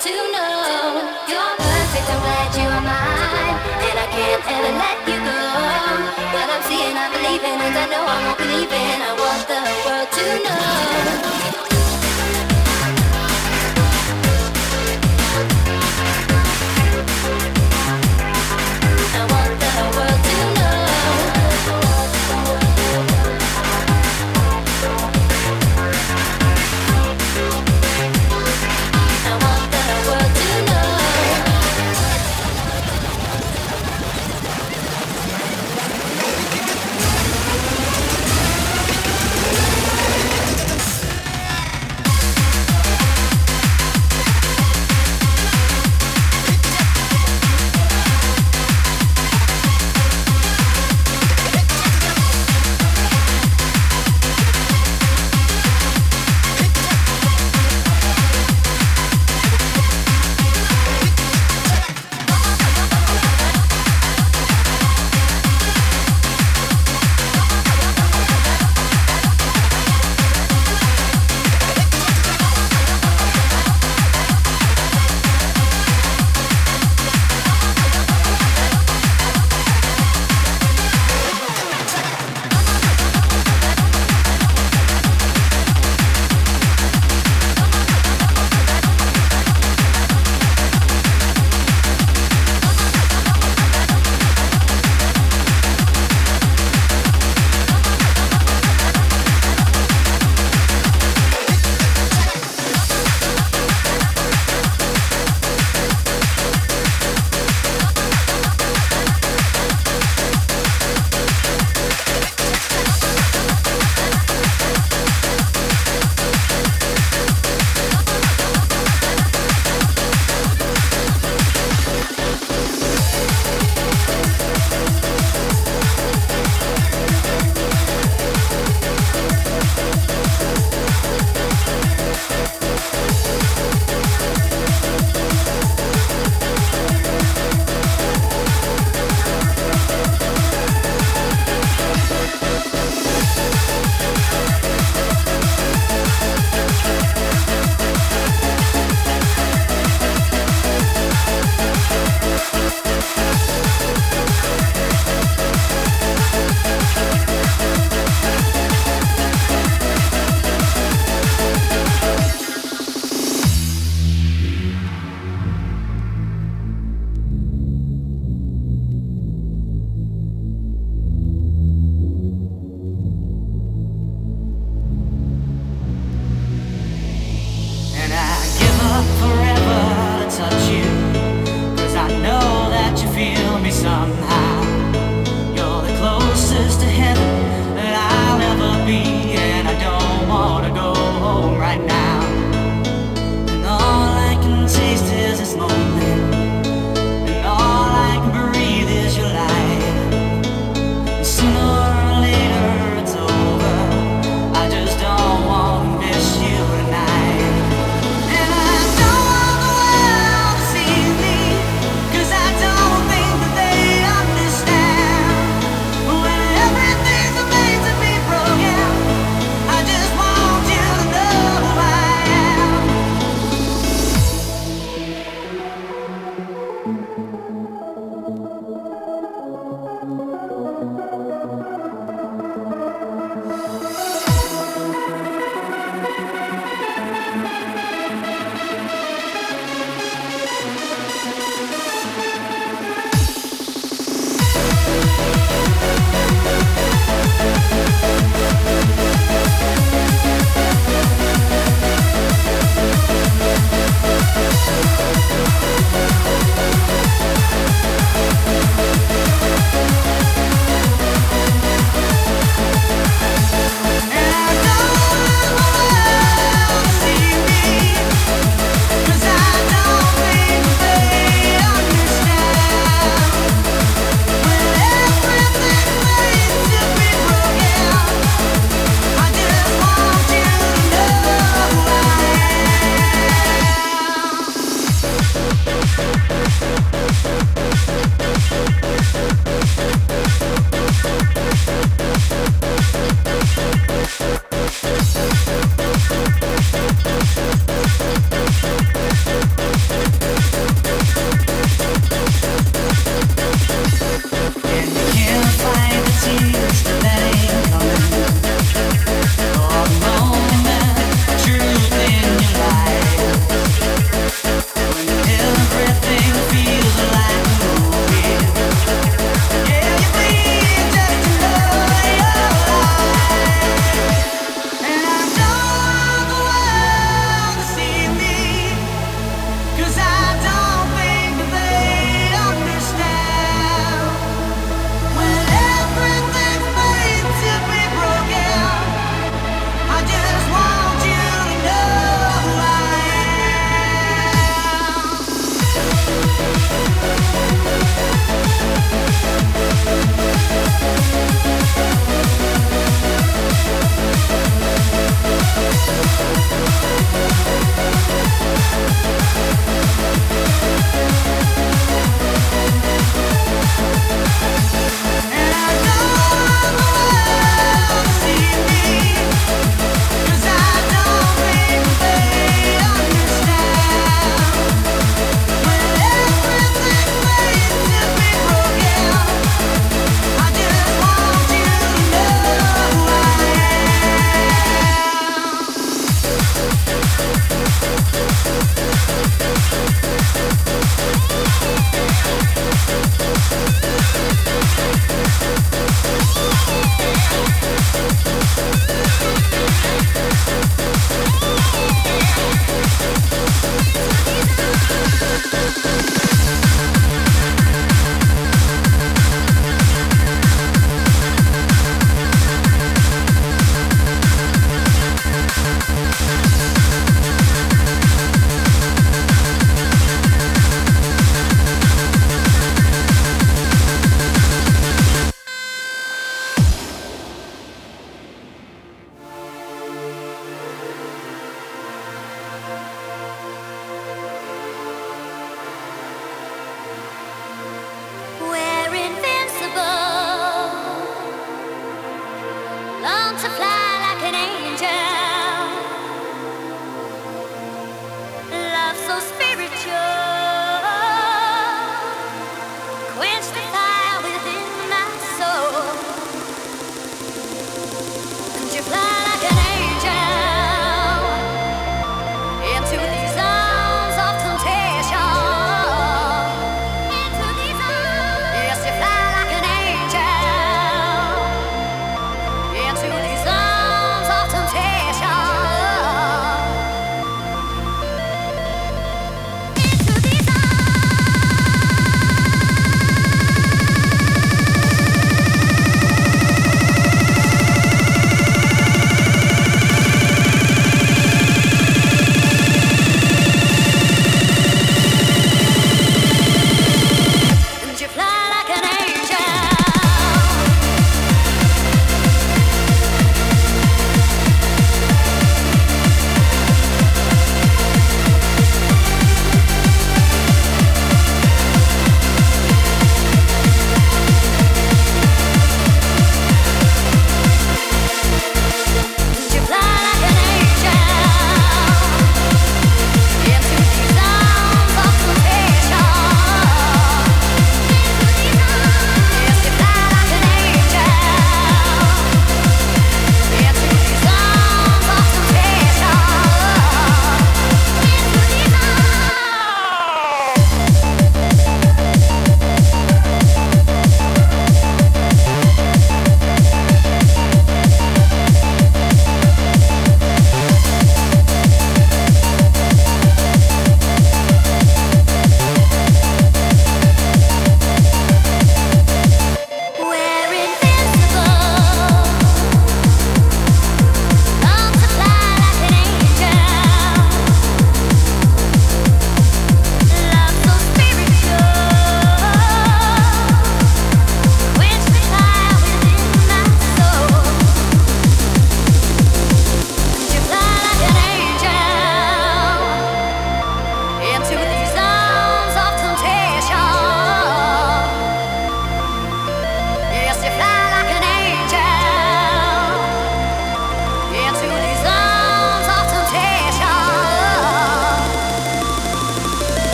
To know. You're perfect, I'm glad you are mine. And I can't ever let you go. What I'm seeing, I believe in, and I know I won't believe in.